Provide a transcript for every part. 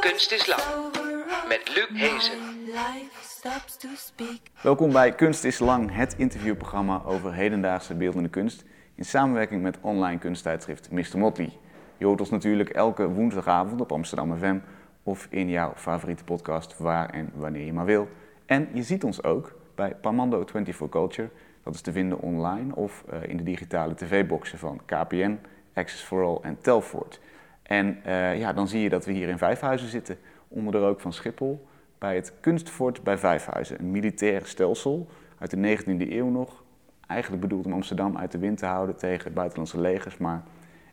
Kunst is lang. Met Luc Hezen. Welkom bij Kunst is Lang, het interviewprogramma over hedendaagse beeldende kunst in samenwerking met online kunsttijdschrift Mr. Motley. Je hoort ons natuurlijk elke woensdagavond op Amsterdam FM of in jouw favoriete podcast waar en wanneer je maar wil. En je ziet ons ook bij Pamando 24 Culture. Dat is te vinden online of eh, in de digitale tv-boxen van KPN, Access for All en Telfort. En eh, ja, dan zie je dat we hier in Vijfhuizen zitten, onder de rook van Schiphol, bij het Kunstfort bij Vijfhuizen. Een militair stelsel uit de 19e eeuw nog. Eigenlijk bedoeld om Amsterdam uit de wind te houden tegen buitenlandse legers, maar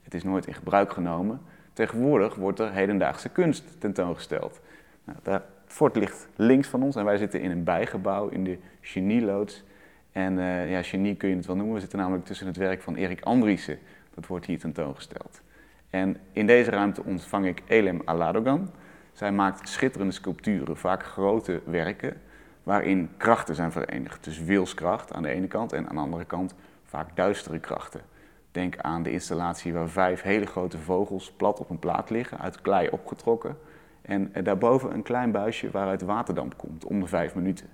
het is nooit in gebruik genomen. Tegenwoordig wordt er hedendaagse kunst tentoongesteld. Nou, daar, fort ligt links van ons en wij zitten in een bijgebouw in de Genieloods. En eh, ja, genie kun je het wel noemen. We zitten namelijk tussen het werk van Erik Andriessen. Dat wordt hier tentoongesteld. En in deze ruimte ontvang ik Elem Aladogan. Zij maakt schitterende sculpturen, vaak grote werken, waarin krachten zijn verenigd. Dus wilskracht aan de ene kant en aan de andere kant vaak duistere krachten. Denk aan de installatie waar vijf hele grote vogels plat op een plaat liggen, uit klei opgetrokken. En eh, daarboven een klein buisje waaruit waterdamp komt, om de vijf minuten.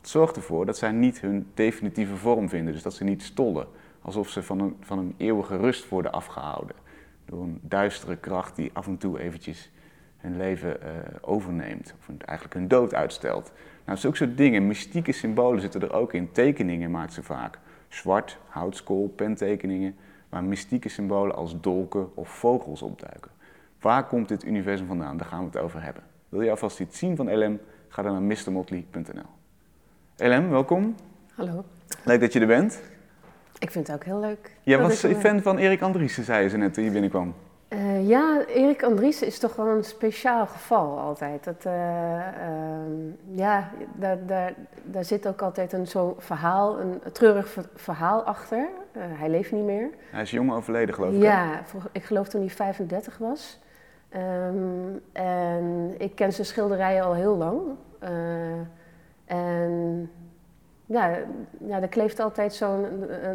Het zorgt ervoor dat zij niet hun definitieve vorm vinden, dus dat ze niet stollen. Alsof ze van een, van een eeuwige rust worden afgehouden. Door een duistere kracht die af en toe eventjes hun leven eh, overneemt. Of eigenlijk hun dood uitstelt. Nou, zulke soort dingen, mystieke symbolen zitten er ook in. Tekeningen maakt ze vaak. Zwart, houtskool, pentekeningen. Waar mystieke symbolen als dolken of vogels opduiken. Waar komt dit universum vandaan? Daar gaan we het over hebben. Wil je alvast iets zien van LM? Ga dan naar mrmotley.nl. LM, welkom. Hallo. Leuk dat je er bent. Ik vind het ook heel leuk. Jij was fan van Erik Andriessen, zei ze net toen je binnenkwam. Eh, ja, Erik Andriessen is toch wel een speciaal geval altijd. Dat, eh, ehm, ja, daar, daar, daar zit ook altijd een zo'n verhaal, een treurig ver- verhaal achter. Eh, hij leeft niet meer. Hij is jong overleden, geloof ik. Ja, ik geloof toen hij 35 was. Ehm, en ik ken zijn schilderijen al heel lang. Eh, en ja, ja, er kleeft altijd zo'n eh,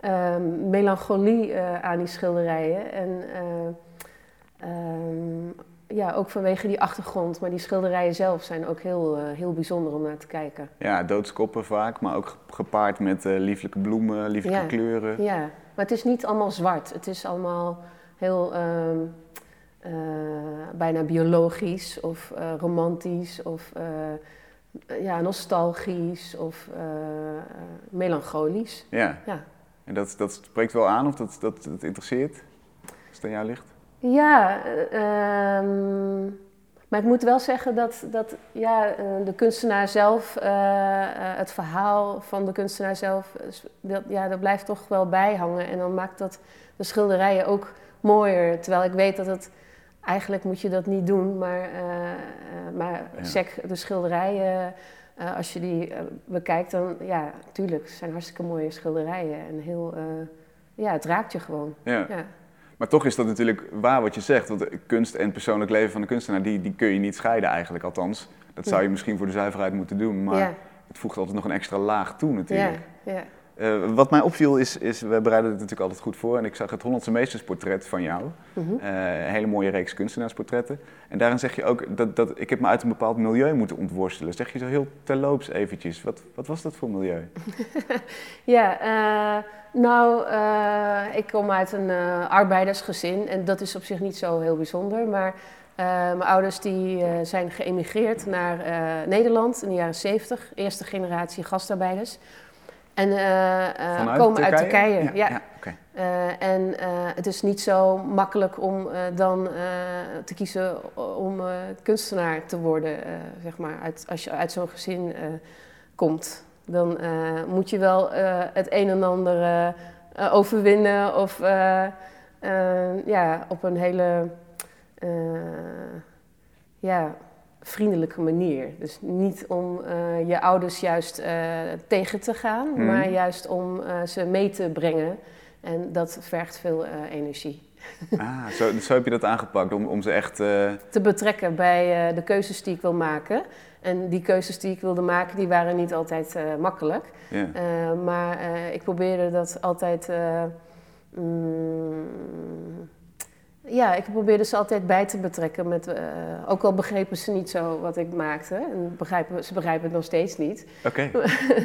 ehm, melancholie eh, aan die schilderijen. En eh, ehm, ja, ook vanwege die achtergrond. Maar die schilderijen zelf zijn ook heel, eh, heel bijzonder om naar te kijken. Ja, doodskoppen vaak, maar ook gepaard met eh, lieflijke bloemen, lieflijke Ja. kleuren. Ja, maar het is niet allemaal zwart. Het is allemaal heel ehm, eh, bijna biologisch of romantisch of ja, nostalgisch of melancholisch. Ja. Ja. En dat, dat spreekt wel aan of dat, dat, dat interesseert? Als het aan jou ligt? Ja, eh, ehm, maar ik moet wel zeggen dat, dat ja, eh, de kunstenaar zelf, eh, het verhaal van de kunstenaar zelf, dat, ja, dat blijft toch wel bijhangen. En dan maakt dat de schilderijen ook mooier. Terwijl ik weet dat het, eigenlijk moet je dat niet doen, maar, maar Ja. check de schilderijen. als je die bekijkt, dan ja, tuurlijk, het zijn hartstikke mooie schilderijen. En heel, ja, het raakt je gewoon. Ja. Ja. Maar toch is dat natuurlijk waar wat je zegt. Want kunst en het persoonlijk leven van de kunstenaar, die, die kun je niet scheiden eigenlijk. Althans, dat zou je misschien voor de zuiverheid moeten doen. Maar ja, het voegt altijd nog een extra laag toe ja, natuurlijk. ja. Eh, wat mij opviel is, is, we bereiden het natuurlijk altijd goed voor. En ik zag het Hollandse meestersportret van jou. Mhm. Eh, een hele mooie reeks kunstenaarsportretten. En daarin zeg je ook dat, dat ik heb me uit een bepaald milieu moeten ontworstelen. Zeg je zo heel terloops eventjes. Wat, wat was dat voor milieu? Ja, eh, nou, eh, ik kom uit een eh, arbeidersgezin en dat is op zich niet zo heel bijzonder. Maar eh, mijn ouders die, eh, zijn geëmigreerd naar eh, Nederland in de jaren 70, eerste generatie gastarbeiders. En eh, eh, komen uit Turkije. Ja, Ja. Eh, en het is niet zo makkelijk om dan te kiezen om kunstenaar te worden, zeg maar, uit, als je uit zo'n gezin komt. Dan moet je wel het een en ander overwinnen of ja, op een hele ja, vriendelijke manier. Dus niet om eh, je ouders juist eh, tegen te gaan, Mhm. maar juist om eh, ze mee te brengen. En dat vergt veel energie. Ah, zo, zo heb je dat aangepakt om, om ze echt... te betrekken bij de keuzes die ik wil maken. En die keuzes die ik wilde maken, die waren niet altijd makkelijk. maar ik probeerde dat altijd. mm, ja, ik probeerde ze altijd bij te betrekken. Met, eh, ook al begrepen ze niet zo wat ik maakte. En begrijpen, ze begrijpen het nog steeds niet. Oké,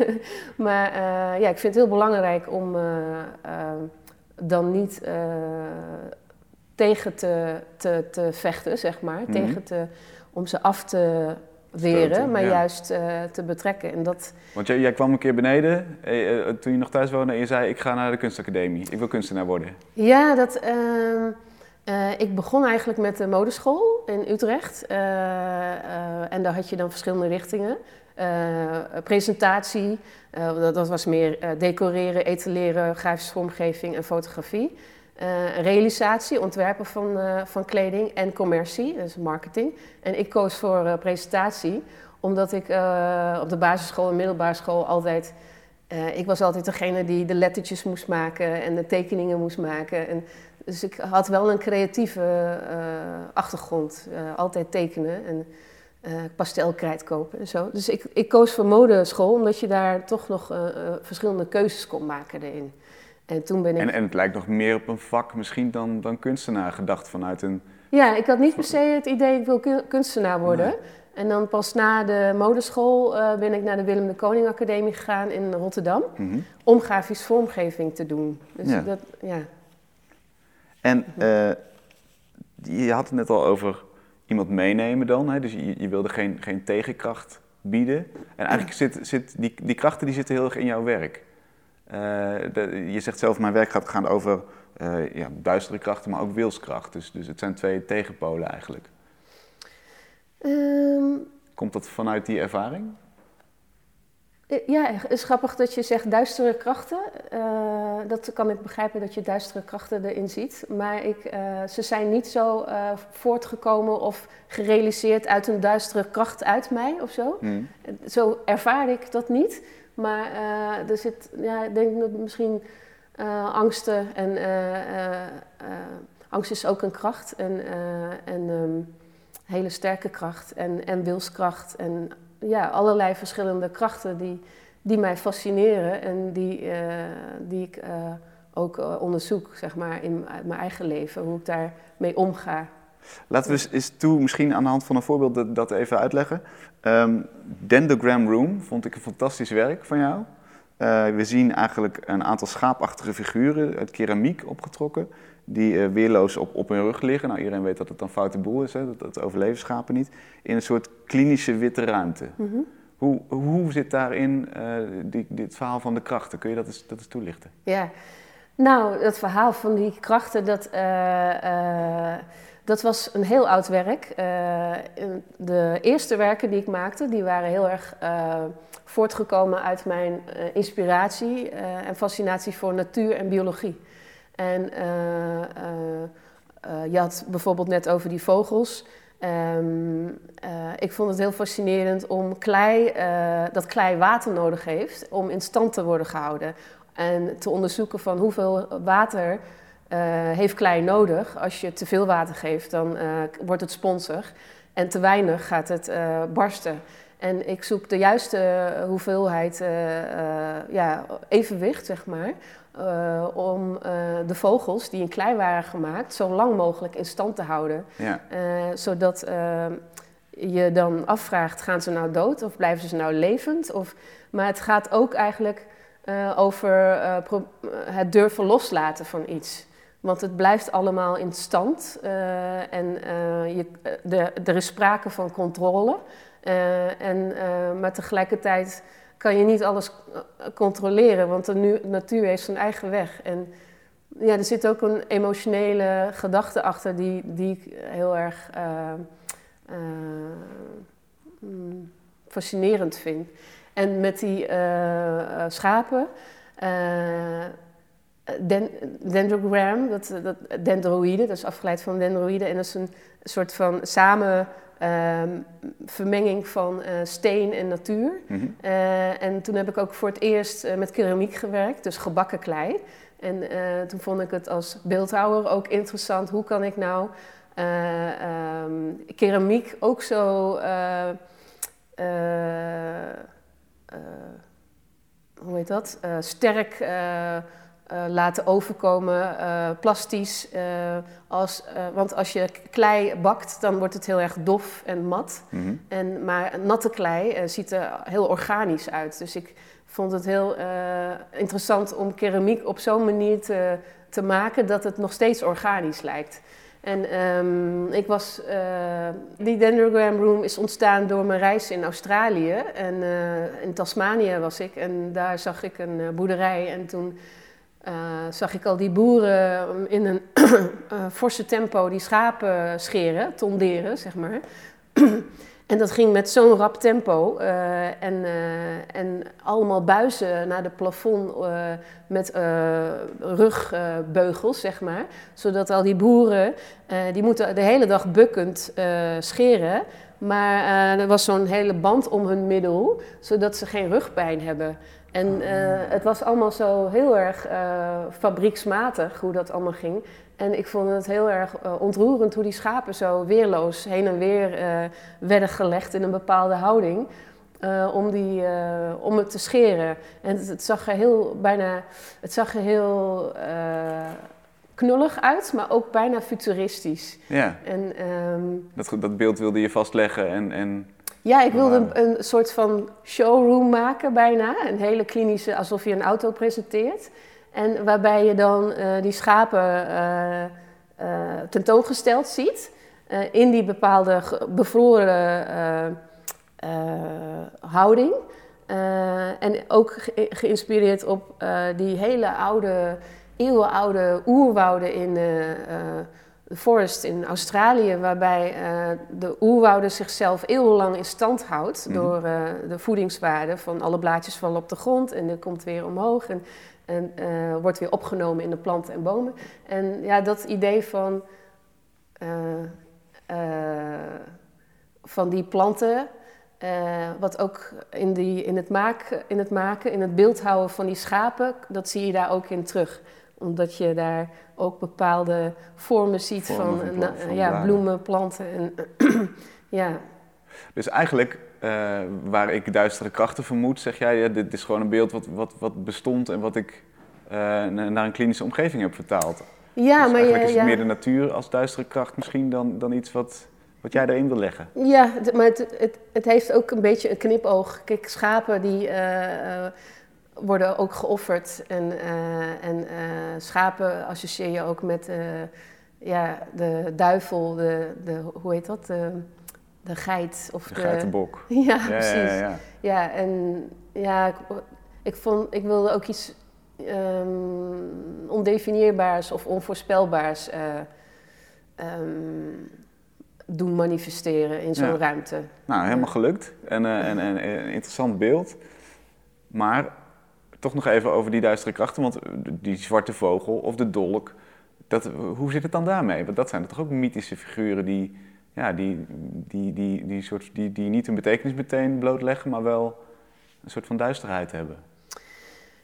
Maar eh, ja, ik vind het heel belangrijk om eh, eh, dan niet tegen te, te, te vechten, zeg maar. Mhm. Tegen te, om ze af te weren, Stoten, maar ja. juist te betrekken. En dat, want jij, jij kwam een keer beneden eh, toen je nog thuis woonde en je zei ik ga naar de kunstacademie. Ik wil kunstenaar worden. Ja, dat, ehm, eh, ik begon eigenlijk met de modeschool in Utrecht. Eh, eh, en daar had je dan verschillende richtingen. Presentatie, dat, dat was meer decoreren, etaleren, grafische vormgeving en fotografie. Realisatie, ontwerpen van, van kleding en commercie, dus marketing. En ik koos voor presentatie, omdat ik op de basisschool en middelbare school altijd ik was altijd degene die de lettertjes moest maken en de tekeningen moest maken. En, dus ik had wel een creatieve eh, achtergrond. Eh, altijd tekenen en eh pastelkrijt kopen en zo. Dus ik, ik koos voor modeschool, omdat je daar toch nog verschillende keuzes kon maken erin. En toen ben ik... En, en het lijkt nog meer op een vak misschien dan, dan kunstenaar gedacht vanuit een... Ja, ik had niet per se het idee, ik wil kun- kunstenaar worden. Nee. En dan pas na de modeschool ben ik naar de Willem de Koning Academie gegaan in Rotterdam. Mhm. Om grafisch vormgeving te doen. Dus Ja. dat, ja. En eh, je had het net al over iemand meenemen dan, hè? dus je, je wilde geen, geen tegenkracht bieden. En eigenlijk zit, zit die, die krachten die zitten heel erg in jouw werk. Eh, de- je zegt zelf, mijn werk gaat gaan over eh, ja, duistere krachten, maar ook wilskracht. Dus, dus het zijn twee tegenpolen eigenlijk. Ehm, Komt dat vanuit die ervaring? Eh, ja, het is grappig dat je zegt duistere krachten. Eh, dat kan ik begrijpen dat je duistere krachten erin ziet. Maar ik, eh, ze zijn niet zo voortgekomen of gerealiseerd uit een duistere kracht uit mij of zo. Hm. Zo ervaar ik dat niet. Maar er zit, ja, ik denk dat misschien angsten en angst is ook een kracht en, en ehm, hele sterke kracht en, en wilskracht en ja, allerlei verschillende krachten die, die mij fascineren en die, eh, die ik eh, ook eh, onderzoek, zeg maar, in mijn eigen leven, hoe ik daarmee omga. Laten we eens- toe, misschien aan de hand van een voorbeeld, dat, even uitleggen. Ehm Dendrogram Room vond ik een fantastisch werk van jou. We zien eigenlijk een aantal schaapachtige figuren uit keramiek opgetrokken, die eh, weerloos op, op hun rug liggen. Nou, iedereen weet dat het een foute boel is, hè? Dat, dat overleven schapen niet. In een soort klinische witte ruimte. Mhm. Hoe, hoe zit daarin eh, die, dit verhaal van de krachten? Kun je dat eens, dat eens toelichten? Ja, nou, het verhaal van die krachten, dat, eh, dat was een heel oud werk. De eerste werken die ik maakte, die waren heel erg voortgekomen uit mijn inspiratie en fascinatie voor natuur en biologie. En eh, eh, eh, je had bijvoorbeeld net over die vogels. Ehm, eh, ik vond het heel fascinerend om klei, dat klei water nodig heeft om in stand te worden gehouden. En te onderzoeken van hoeveel water heeft klei nodig. Als je te veel water geeft, dan wordt het sponsig. En te weinig gaat het barsten. En ik zoek de juiste hoeveelheid ja, evenwicht, zeg maar. Eh, om eh, de vogels die in klei waren gemaakt zo lang mogelijk in stand te houden. Ja. Eh, zodat je dan afvraagt, gaan ze nou dood of blijven ze nou levend? Of, maar het gaat ook eigenlijk over het durven loslaten van iets. Want het blijft allemaal in stand en je, de, er is sprake van controle. En, maar tegelijkertijd kan je niet alles eh, controleren, want de natuur heeft zijn eigen weg. En ja, er zit ook een emotionele gedachte achter die, die ik heel erg eh, eh, mm, fascinerend vind. En met die schapen, den, dendrogram, dat, dat, dendroïden, dat is afgeleid van dendroïden. En dat is een soort van samen ehm, vermenging van eh, steen en natuur. Mhm. Eh, en toen heb ik ook voor het eerst eh, met keramiek gewerkt, dus gebakken klei. En toen vond ik het als beeldhouwer ook interessant. Hoe kan ik nou ehm, keramiek ook zo... hoe heet dat? Sterk laten overkomen, eh, plastisch. eh, als, eh, want als je klei bakt, dan wordt het heel erg dof en mat. Mhm. En, maar natte klei eh, ziet er heel organisch uit. Dus ik vond het heel eh, interessant om keramiek op zo'n manier te, te maken dat het nog steeds organisch lijkt. En ehm, ik was, eh, die Dendrogram Room is ontstaan door mijn reis in Australië. En eh, in Tasmanië was ik en daar zag ik een eh, boerderij. En toen eh, zag ik al die boeren in een eh, forse tempo die schapen scheren, tonderen, zeg maar. En dat ging met zo'n rap tempo eh, en, eh, en allemaal buizen naar de plafond eh, met eh, rugbeugels, zeg maar. Zodat al die boeren, eh, die moeten de hele dag bukkend eh, scheren. Maar eh, er was zo'n hele band om hun middel, zodat ze geen rugpijn hebben. En eh, het was allemaal zo heel erg eh, fabrieksmatig hoe dat allemaal ging. En ik vond het heel erg eh, ontroerend hoe die schapen zo weerloos heen en weer werden gelegd in een bepaalde houding. om, die, om het te scheren. En het, het zag er heel bijna, het zag er heel knullig uit, maar ook bijna futuristisch. Ja, En ehm, dat, dat beeld wilde je vastleggen en... en ja, ik wilde een, een soort van showroom maken bijna. Een hele klinische, alsof je een auto presenteert. En waarbij je dan eh, die schapen eh, tentoongesteld ziet. in die bepaalde bevroren houding. En ook ge- geïnspireerd op die hele oude, eeuwenoude oerwouden in eh, de forest in Australië, waarbij eh, de oerwouder zichzelf eeuwenlang in stand houdt Mhm. door eh, de voedingswaarde van alle blaadjes vallen op de grond en er komt weer omhoog en, en wordt weer opgenomen in de planten en bomen. En ja, dat idee van, van die planten, wat ook in, die, in, het maken, in het maken, in het beeldhouden van die schapen, dat zie je daar ook in terug omdat je daar ook bepaalde vormen ziet Vormen van, van pla- van ja, bladen. bloemen, planten. En, ja. Dus eigenlijk, eh, waar ik duistere krachten vermoed, zeg jij, ja, dit is gewoon een beeld wat, wat, wat bestond en wat ik eh, na- naar een klinische omgeving heb vertaald. ja, dus maar eigenlijk je, is het ja, meer de natuur als duistere kracht misschien dan, dan iets wat, wat jij erin wil leggen. ja, maar het, het, het heeft ook een beetje een knipoog. Kijk, schapen die eh, worden ook geofferd. En, eh, en eh, schapen associeer je ook met eh, ja, de duivel, de, de, hoe heet dat? De, de geit. Of De geitenbok. Ja, Ja, precies. ja, ja, ja. En ja, ik, ik, vond, ik wilde ook iets ehm, ondefinieerbaars of onvoorspelbaars eh, ehm, doen manifesteren in zo'n ruimte. Nou, helemaal gelukt. En, eh, en, en, en een interessant beeld. Maar toch nog even over die duistere krachten. Want die zwarte vogel of de dolk, dat, hoe zit het dan daarmee? Want dat zijn toch ook mythische figuren die, ja, die, die, die, die, soort, die, die niet hun betekenis meteen blootleggen, maar wel een soort van duisterheid hebben.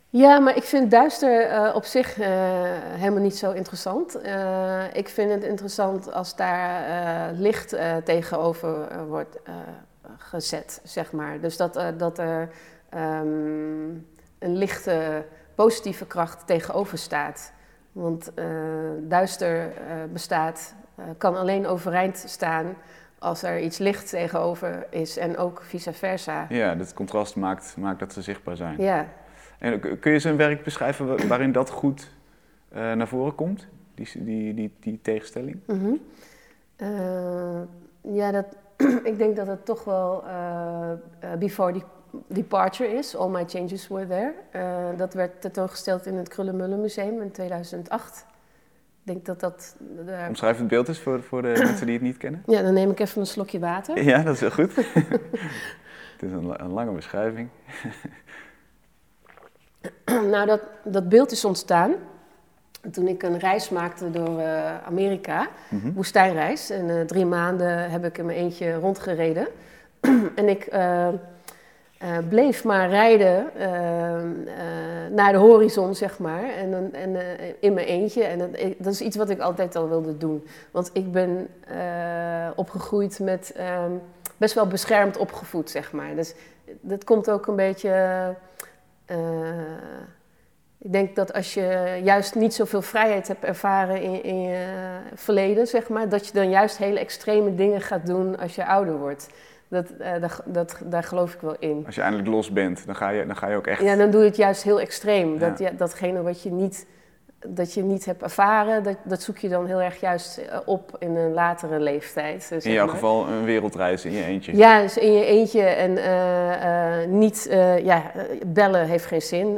Ja, maar ik vind duister eh, op zich eh, helemaal niet zo interessant. Eh, ik vind het interessant als daar eh, licht eh, tegenover eh, wordt eh, gezet, zeg maar. Dus dat, eh, dat er ehm, een lichte, positieve kracht tegenover staat. Want eh, duister eh, bestaat, eh, kan alleen overeind staan als er iets licht tegenover is en ook vice versa. Ja, dat contrast maakt, maakt dat ze zichtbaar zijn. Ja. En kun je zijn werk beschrijven wa- waarin dat goed naar voren komt? Die, die, die, die tegenstelling? Mhm. Ja, dat, ik denk dat het toch wel Before de- Departure is. All My Changes Were There. Eh, dat werd tentoongesteld in het Krullenmullen Museum in 2008. Ik denk dat dat... daar- Omschrijf het beeld eens voor, voor de mensen die het niet kennen. Ja, dan neem ik even een slokje water. Ja, dat is heel goed. het is een, la- een lange beschrijving. nou, dat, dat beeld is ontstaan toen ik een reis maakte door eh, Amerika. Mhm. woestijnreis. En eh, drie maanden heb ik in mijn eentje rondgereden. en ik, eh, bleef maar rijden eh, eh, naar de horizon, zeg maar. En, en in mijn eentje. En dat, dat is iets wat ik altijd al wilde doen. Want ik ben opgegroeid met ehm, best wel beschermd opgevoed, zeg maar. Dus dat komt ook een beetje. ik denk dat als je juist niet zoveel vrijheid hebt ervaren in, in je verleden, zeg maar, dat je dan juist hele extreme dingen gaat doen als je ouder wordt. Dat, eh, dat, dat, daar geloof ik wel in. Als je eindelijk los bent, dan ga je, dan ga je ook echt... Ja, dan doe je het juist heel extreem. Dat, Ja. datgene wat je niet, dat je niet hebt ervaren, dat, dat zoek je dan heel erg juist eh, op in een latere leeftijd. eh, in jouw maar. geval een wereldreis in je eentje. Ja, dus in je eentje en niet, ja, bellen heeft geen zin.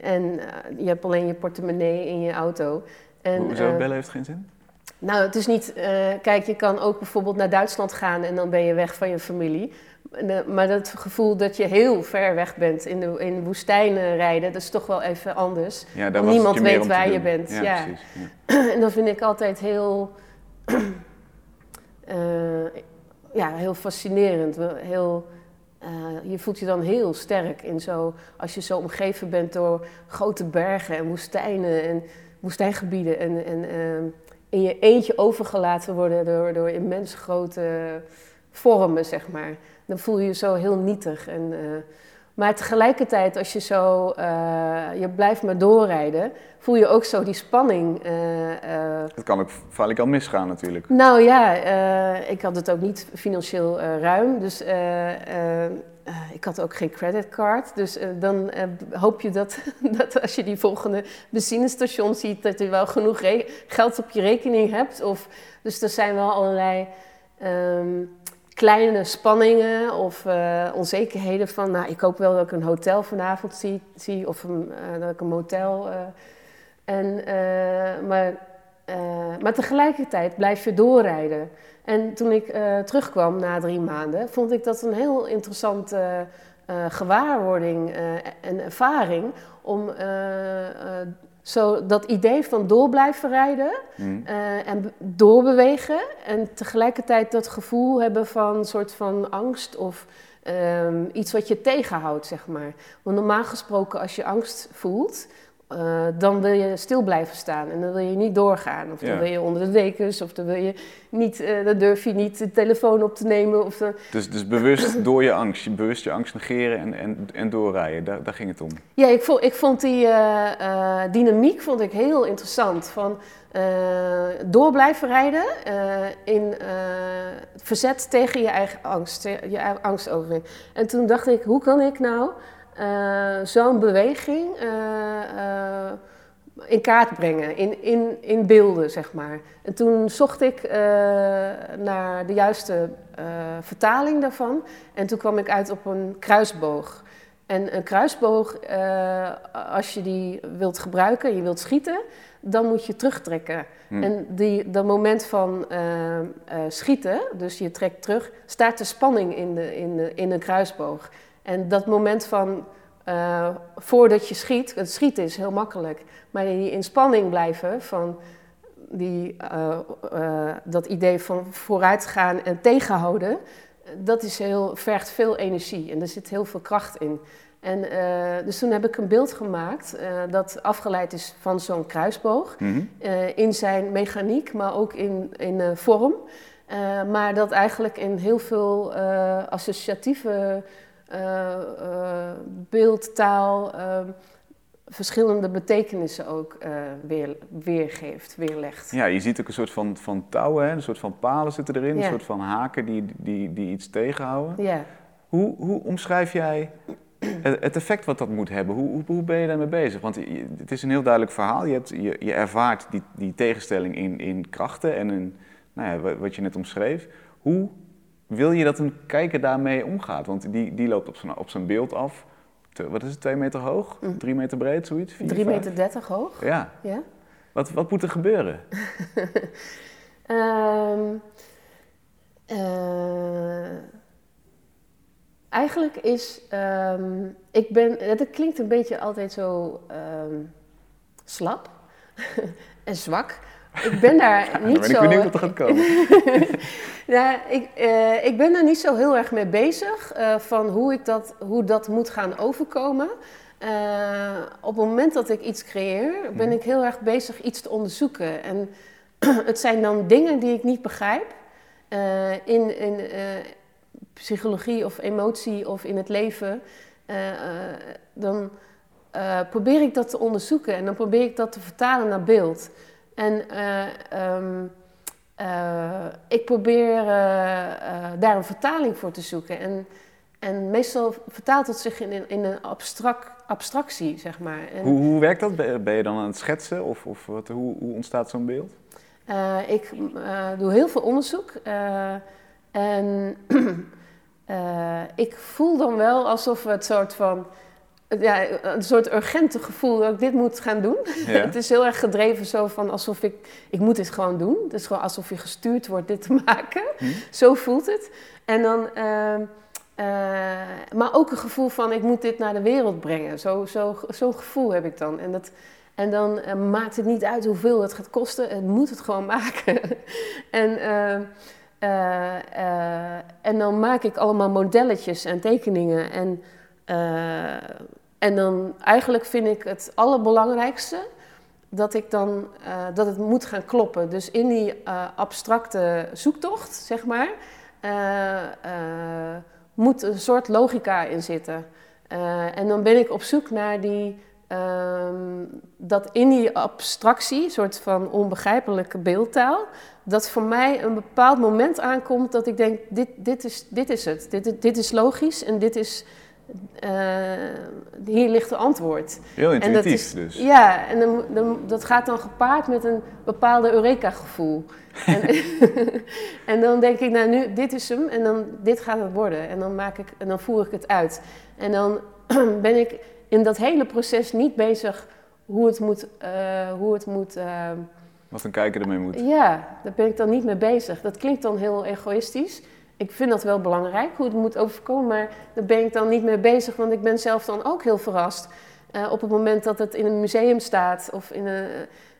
En je hebt alleen je portemonnee in je auto. En, Hoezo? Bellen heeft geen zin? Nou, het is niet. eh, kijk, je kan ook bijvoorbeeld naar Duitsland gaan en dan ben je weg van je familie. Eh, Maar dat gevoel dat je heel ver weg bent in de, in de woestijn eh, rijden, dat is toch wel even anders. Ja, daar niemand weet waar je bent, Ja, ja. precies. Ja. en dat vind ik altijd heel. eh, ja, heel fascinerend. Heel, je voelt je dan heel sterk in zo. Als je zo omgeven bent door grote bergen en woestijnen en woestijngebieden. En, en eh, in je eentje overgelaten worden door, door immens grote vormen, zeg maar. Dan voel je je zo heel nietig. En, eh, maar tegelijkertijd, als je zo, eh, je blijft maar doorrijden, voel je ook zo die spanning. eh, eh, Het kan ook vaak misgaan natuurlijk. nou ja, ik had het ook niet financieel ruim. Dus ik had ook geen creditcard. Dus dan hoop je dat, dat als je die volgende benzinestation ziet, dat je wel genoeg geld op je rekening hebt. Of, dus er zijn wel allerlei ehm, kleine spanningen of eh, onzekerheden van, nou, ik hoop wel dat ik een hotel vanavond zie, zie of een, eh, dat ik een motel. eh, en, maar maar tegelijkertijd blijf je doorrijden. En toen ik terugkwam na drie maanden, vond ik dat een heel interessante gewaarwording en ervaring om zo dat idee van door blijven rijden eh, en doorbewegen en tegelijkertijd dat gevoel hebben van een soort van angst of ehm, iets wat je tegenhoudt, zeg maar. Want normaal gesproken als je angst voelt, eh, dan wil je stil blijven staan en dan wil je niet doorgaan. Of dan Ja. wil je onder de dekens, of dan, wil je niet, eh, dan durf je niet de telefoon op te nemen. Of dan... Dus, dus bewust door je angst, je bewust je angst negeren en, en, en doorrijden, daar, daar ging het om. Ja, ik vond, ik vond die eh, dynamiek vond ik heel interessant. Van door blijven rijden in verzet tegen je eigen angst, je eigen angstoverwinning. En toen dacht ik, hoe kan ik nou zo'n beweging eh, eh, in kaart brengen, in, in, in beelden, zeg maar. En toen zocht ik eh, naar de juiste eh, vertaling daarvan. En toen kwam ik uit op een kruisboog. En een kruisboog, eh, als je die wilt gebruiken en je wilt schieten, dan moet je terugtrekken. Hm. En die, dat moment van eh, eh, schieten, dus je trekt terug, staat de spanning in, de, in, de, in een kruisboog. En dat moment van eh, voordat je schiet, het schieten is heel makkelijk, maar die in spanning blijven van die, eh, eh, dat idee van vooruitgaan en tegenhouden, dat is heel, vergt veel energie en er zit heel veel kracht in. En, dus toen heb ik een beeld gemaakt dat afgeleid is van zo'n kruisboog. Mhm. in zijn mechaniek, maar ook in, in vorm. Maar dat eigenlijk in heel veel associatieve eh, eh, beeld, taal, eh, verschillende betekenissen ook eh, weer, weergeeft, weerlegt. Ja, je ziet ook een soort van, van touwen, hè? een soort van palen zitten erin, Ja. een soort van haken die, die, die iets tegenhouden. Ja. Hoe, hoe omschrijf jij het, effect wat dat moet hebben? Hoe, hoe, ben je daarmee bezig? Want het is een heel duidelijk verhaal. Je, hebt, je, je ervaart die, die tegenstelling in, in krachten en in nou ja, wa- wat je net omschreef. Hoe wil je dat een kijker daarmee omgaat? Want die, die loopt op zijn, op zijn beeld af. Te- wat is het, twee meter hoog? Mm. Drie meter breed, zoiets? Vier, 3 vijf? meter 30 hoog. Ja. Ja. Wat, wat moet er gebeuren? Ehm, eh, eigenlijk is, ehm, ik ben, het klinkt een beetje altijd zo ehm, slap en zwak. Ik ben daar niet ben zo... ik benieuwd wat er gaat komen. Ja, ik, eh, ik ben er niet zo heel erg mee bezig eh, van hoe, ik dat, hoe dat moet gaan overkomen. Eh, op het moment dat ik iets creëer, ben Mhm. ik heel erg bezig iets te onderzoeken. En het zijn dan dingen die ik niet begrijp in, in psychologie of emotie of in het leven. Dan probeer ik dat te onderzoeken en dan probeer ik dat te vertalen naar beeld. En eh, ehm, eh, ik probeer eh, daar een vertaling voor te zoeken. En, en meestal vertaalt het zich in, in, een abstract, abstractie, zeg maar. En, Hoe, hoe werkt dat? Ben je dan aan het schetsen of, of wat, hoe, hoe ontstaat zo'n beeld? Ik doe heel veel onderzoek. en ik voel dan wel alsof het soort van. Ja, een soort urgente gevoel dat ik dit moet gaan doen. Ja. het is heel erg gedreven zo van alsof ik... Ik moet dit gewoon doen. Het is gewoon alsof je gestuurd wordt dit te maken. Hm. Zo voelt het. En dan... ehm, eh, maar ook een gevoel van ik moet dit naar de wereld brengen. Zo'n zo, zo'n gevoel heb ik dan. En, dat, en dan eh, maakt het niet uit hoeveel het gaat kosten. Het moet het gewoon maken. en, ehm, eh, eh, en dan maak ik allemaal modelletjes en tekeningen. En, eh, en dan eigenlijk vind ik het allerbelangrijkste dat ik dan eh, dat het moet gaan kloppen. Dus in die eh, abstracte zoektocht, zeg maar, moet een soort logica in zitten. En dan ben ik op zoek naar die. ehm, dat in die abstractie, een soort van onbegrijpelijke beeldtaal, dat voor mij een bepaald moment aankomt dat ik denk: dit, dit, is, dit is het. Dit, dit is logisch en dit is. Eh, hier ligt het antwoord. Heel En dat intuïtief is, dus. Ja, en dan, dan, dat gaat dan gepaard met een bepaalde Eureka-gevoel. En, en dan denk ik, nou nu, dit is hem en dan, dit gaat het worden. En dan, maak ik, en dan voer ik het uit. En dan ben ik in dat hele proces niet bezig hoe het moet... eh, hoe het moet eh, Wat een kijker ermee moet. ja, daar ben ik dan niet mee bezig. Dat klinkt dan heel egoïstisch. Ik vind dat wel belangrijk, hoe het moet overkomen, maar daar ben ik dan niet mee bezig, want ik ben zelf dan ook heel verrast. Eh, op het moment dat het in een museum staat, of in een,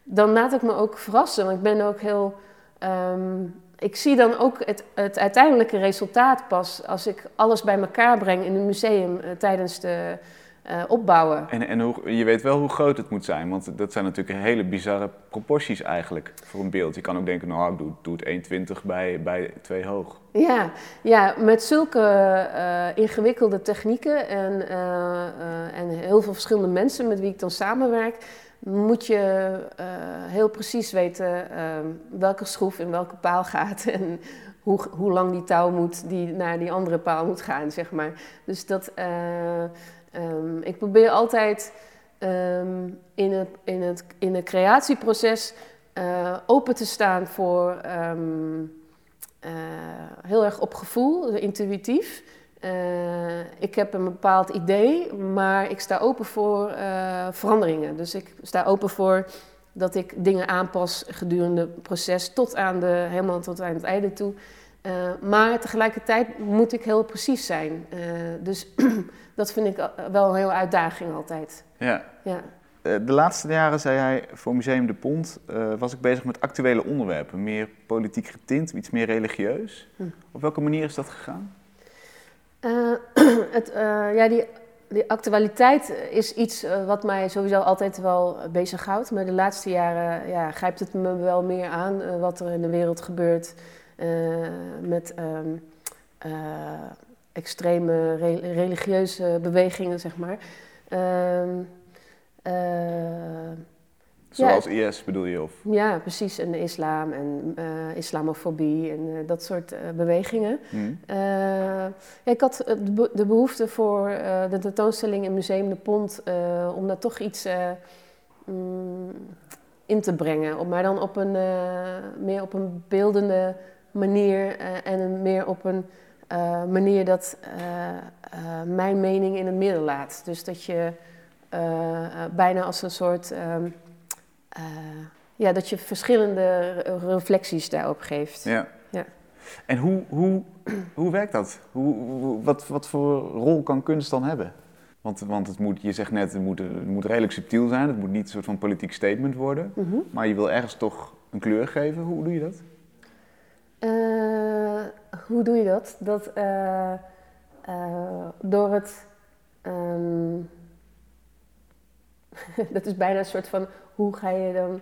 dan laat ik me ook verrassen. Want ik ben ook heel. ehm, ik zie dan ook het, het uiteindelijke resultaat pas als ik alles bij elkaar breng in een museum eh, tijdens de eh, opbouwen. En, en hoe, je weet wel hoe groot het moet zijn, want dat zijn natuurlijk hele bizarre proporties eigenlijk voor een beeld. Je kan ook denken, nou ik doe, doe het 1,20 bij, bij 2 hoog. Ja, ja met zulke eh, ingewikkelde technieken en, eh, en heel veel verschillende mensen met wie ik dan samenwerk, moet je heel precies weten welke schroef in welke paal gaat en hoe, hoe lang die touw moet die naar die andere paal moet gaan, zeg maar. Dus dat, eh, ehm, ik probeer altijd ehm, in, het, in, het, in het creatieproces eh, open te staan voor ehm, eh, heel erg op gevoel, intuïtief. Eh, ik heb een bepaald idee, maar ik sta open voor veranderingen. Dus ik sta open voor dat ik dingen aanpas gedurende het proces tot aan de, helemaal tot aan het einde toe. Eh, maar tegelijkertijd moet ik heel precies zijn. Eh, dus dat vind ik wel een hele uitdaging altijd. Ja. Ja. Eh, De laatste jaren, zei hij, voor Museum de Pont eh, was ik bezig met actuele onderwerpen. Meer politiek getint, iets meer religieus. Hm. Op welke manier is dat gegaan? Eh, het, eh, ja, die, die actualiteit is iets eh, wat mij sowieso altijd wel bezighoudt. Maar de laatste jaren ja, grijpt het me wel meer aan eh, wat er in de wereld gebeurt. Eh, met ehm, eh, extreme re- religieuze bewegingen, zeg maar. Ehm, eh, Zoals IS bedoel je? Of? ja, precies. En de islam en islamofobie en dat soort bewegingen. Ja, ik had de be- de behoefte voor de tentoonstelling in Museum de Pont om daar toch iets mm, in te brengen. Op- Maar dan op een, meer op een beeldende manier eh, en een meer op een eh, manier dat eh, mijn mening in het midden laat. Dus dat je bijna als een soort. ehm, eh, ja, dat je verschillende re- reflecties daarop geeft. Ja. Ja. En hoe, hoe, hoe werkt dat? Hoe, hoe- wat, wat voor rol kan kunst dan hebben? Want, want het moet, je zegt net, het moet, het moet redelijk subtiel zijn. Het moet niet een soort van politiek statement worden. Mhm. Maar je wil ergens toch een kleur geven. Hoe doe je dat? Eh, hoe doe je dat? Dat eh, eh, door het. ehm, dat is bijna een soort van hoe ga je dan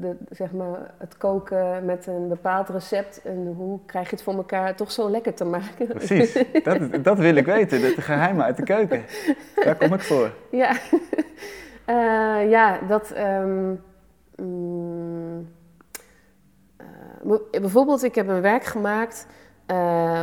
de, zeg maar, het koken met een bepaald recept en hoe krijg je het voor elkaar toch zo lekker te maken? Precies, dat, dat wil ik weten. De geheimen uit de keuken. Daar kom ik voor. Ja, ja dat. ehm, mm, bijvoorbeeld, ik heb een werk gemaakt eh,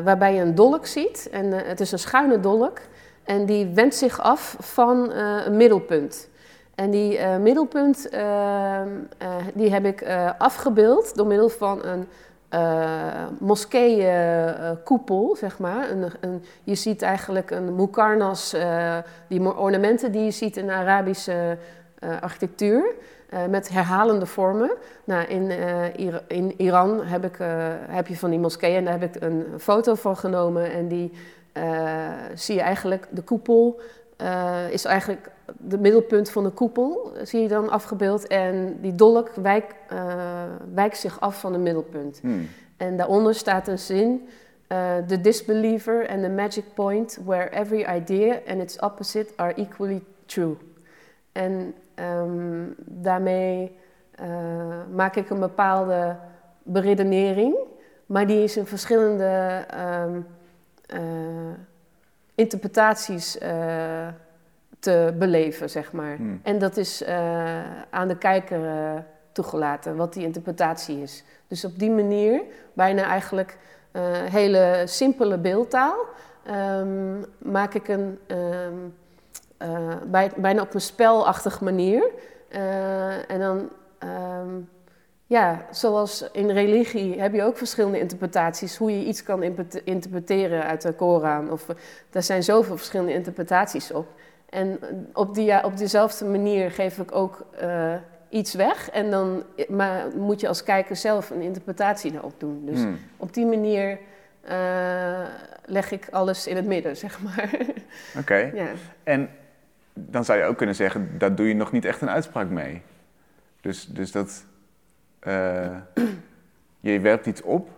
waarbij je een dolk ziet. En eh, het is een schuine dolk. En die wendt zich af van eh, een middelpunt. En die middelpunt ehm, eh, die heb ik afgebeeld door middel van een moskee-koepel, zeg maar. Een, een, je ziet eigenlijk een mukarnas, eh, die ornamenten die je ziet in de Arabische architectuur, eh, met herhalende vormen. Nou, in, eh, in Iran heb, ik, eh, heb je van die moskeeën en daar heb ik een foto van genomen. En die zie je eigenlijk, de koepel is eigenlijk de middelpunt van de koepel, zie je dan afgebeeld. En die dolk wijk, wijkt zich af van het middelpunt. Hmm. En daaronder staat een zin. the disbeliever and the magic point where every idea and its opposite are equally true. En ehm, daarmee eh, maak ik een bepaalde beredenering, maar die is in verschillende ehm, eh, interpretaties eh, te beleven, zeg maar. Hmm. En dat is aan de kijker toegelaten, wat die interpretatie is. Dus op die manier, bijna eigenlijk hele simpele beeldtaal, ehm, maak ik een eh, bij, bijna op een spelachtige manier. Eh, en dan, ehm, ja, zoals in religie heb je ook verschillende interpretaties, hoe je iets kan interpreteren uit de Koran. Of, eh, er zijn zoveel verschillende interpretaties op. En op, die, ja, op dezelfde manier geef ik ook iets weg. En dan maar moet je als kijker zelf een interpretatie daarop doen. Dus Hmm. op die manier leg ik alles in het midden, zeg maar. Oké. ja. En dan zou je ook kunnen zeggen, daar doe je nog niet echt een uitspraak mee. Dus, dus dat. eh, je werpt iets op,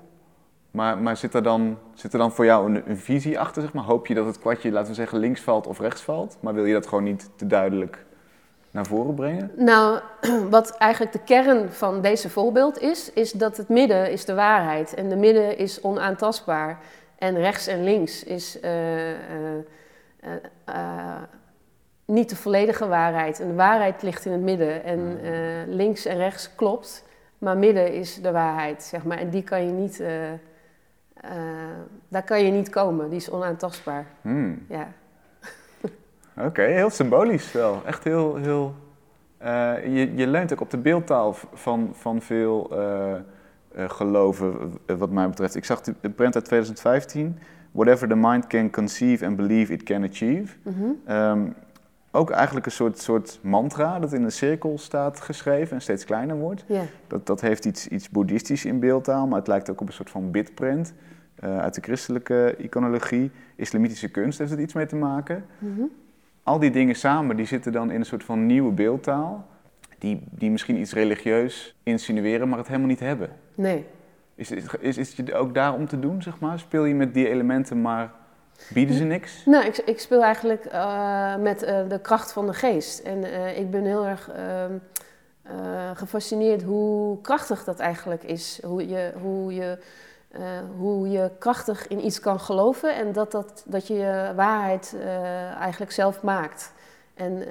maar, maar zit, er dan, zit er dan voor jou een, visie achter? Zeg maar? Hoop je dat het kwartje, laten we zeggen, links valt of rechts valt? Maar wil je dat gewoon niet te duidelijk naar voren brengen? Nou, wat eigenlijk de kern van deze voorbeeld is, is dat het midden is de waarheid. En de midden is onaantastbaar. En rechts en links is eh, eh, niet de volledige waarheid. En de waarheid ligt in het midden. En eh, links en rechts klopt, maar midden is de waarheid, zeg maar. En die kan je niet, eh, daar kan je niet komen. Die is onaantastbaar, Hmm. ja. Oké, heel symbolisch wel. Echt heel. heel je, je leunt ook op de beeldtaal van, van veel geloven, wat mij betreft. Ik zag de de print uit 2015. Whatever the mind can conceive and believe it can achieve. Mhm. Ehm, ook eigenlijk een soort, soort mantra dat in een cirkel staat geschreven en steeds kleiner wordt. Dat, dat heeft iets, iets boeddhistisch in beeldtaal, maar het lijkt ook op een soort van bidprint. eh, uit de christelijke iconologie. Islamitische kunst heeft het iets mee te maken Mhm. al die dingen samen, die zitten dan in een soort van nieuwe beeldtaal. Die, die misschien iets religieus insinueren, maar het helemaal niet hebben. Nee. Is, is, is, is het ook daarom te doen, zeg maar? Speel je met die elementen, maar bieden ze niks? Nou, ik, ik speel eigenlijk eh, met eh, de kracht van de geest. En eh, ik ben heel erg ehm, eh, gefascineerd hoe krachtig dat eigenlijk is. Hoe je, hoe, je, hoe je krachtig in iets kan geloven en dat, dat, dat je je waarheid eigenlijk zelf maakt. En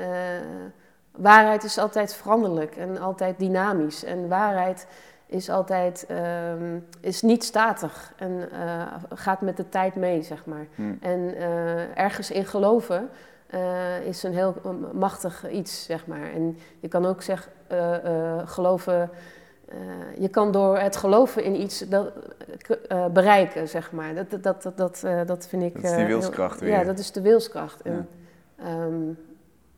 waarheid is altijd veranderlijk en altijd dynamisch. En waarheid is altijd ehm, is niet statig en eh, gaat met de tijd mee, zeg maar. Hm. En eh, ergens in geloven eh, is een heel machtig iets, zeg maar. En je kan ook zeggen, geloven... je kan door het geloven in iets dat, bereiken, zeg maar. Dat, dat, dat, dat, dat vind ik... Dat is die heel- wilskracht weer. Ja, dat is de wilskracht. Ja. En, ehm,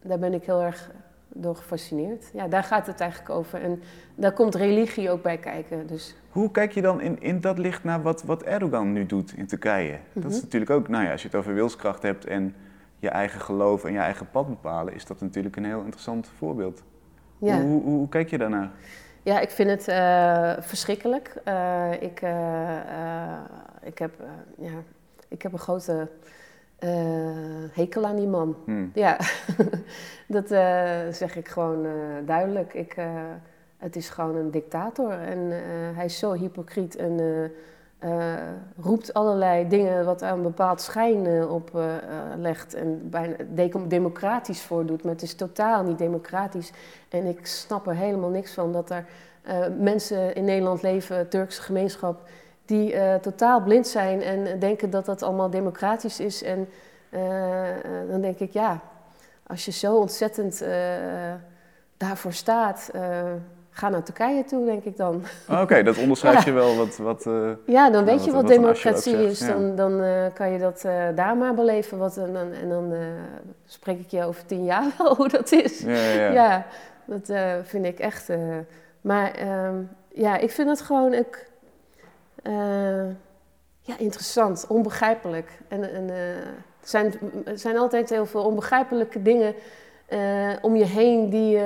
daar ben ik heel erg door gefascineerd. Ja, daar gaat het eigenlijk over. En daar komt religie ook bij kijken. Dus Hoe kijk je dan in, in dat licht naar wat, wat Erdogan nu doet in Turkije? Dat is Mhm. natuurlijk ook, nou ja, als je het over wilskracht hebt en je eigen geloof en je eigen pad bepalen, is dat natuurlijk een heel interessant voorbeeld. ja. Hoe, hoe, hoe kijk je daarnaar? Ja, ik vind het eh, verschrikkelijk. Eh, ik, eh, ik, heb, ja, ik heb een grote eh, hekel aan die man. Hm. Ja, dat eh, zeg ik gewoon eh, duidelijk. Ik, het is gewoon een dictator en hij is zo hypocriet en roept allerlei dingen wat aan een bepaald schijn op legt en bijna de- democratisch voordoet. Maar het is totaal niet democratisch en ik snap er helemaal niks van dat er mensen in Nederland leven, Turkse gemeenschap, die eh, totaal blind zijn en denken dat dat allemaal democratisch is. En eh, eh, dan denk ik, ja, als je zo ontzettend daarvoor staat, ga naar Turkije toe, denk ik dan. Oké, dat onderscheidt Ja. je wel wat... wat Ja, dan weet je wat- democratie is. ja. Dan, dan kan je dat daar maar beleven. Wat, en dan, en dan spreek ik je over tien jaar wel hoe dat is. ja, ja, dat vind ik echt. maar ehm, ja, ik vind het gewoon ik, eh, ja, interessant, onbegrijpelijk. En, en, eh, er, zijn, er zijn altijd heel veel onbegrijpelijke dingen eh, om je heen die,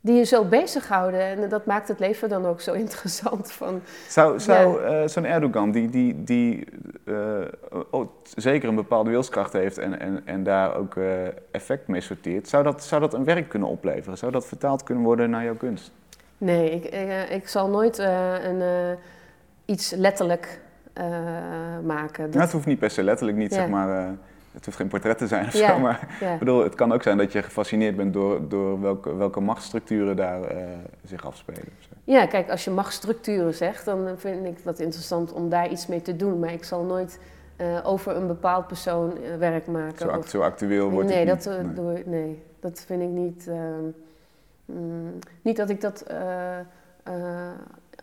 die je zo bezighouden. En dat maakt het leven dan ook zo interessant. Van, Zou, zou zo'n Erdogan, die, die, die oh, zeker een bepaalde wilskracht heeft en, en, en daar ook effect mee sorteert, zou dat, zou dat een werk kunnen opleveren? Zou dat vertaald kunnen worden naar jouw kunst? Nee, ik, ik, eh, ik zal nooit eh, een, eh, iets letterlijk maken. Dat- Nou, het hoeft niet per se letterlijk niet, Ja. zeg maar, het hoeft geen portret te zijn of Ja, zo, maar ik bedoel, het kan ook zijn dat je gefascineerd bent door, door welke, welke machtsstructuren daar zich afspelen. ja, kijk, als je machtsstructuren zegt, dan vind ik dat interessant om daar iets mee te doen. Maar ik zal nooit over een bepaald persoon werk maken. Zo, of- act- zo actueel wordt nee, het dat, niet. Nee. Doe, ik- nee, dat vind ik niet. ehm, mm, niet dat ik dat eh, eh,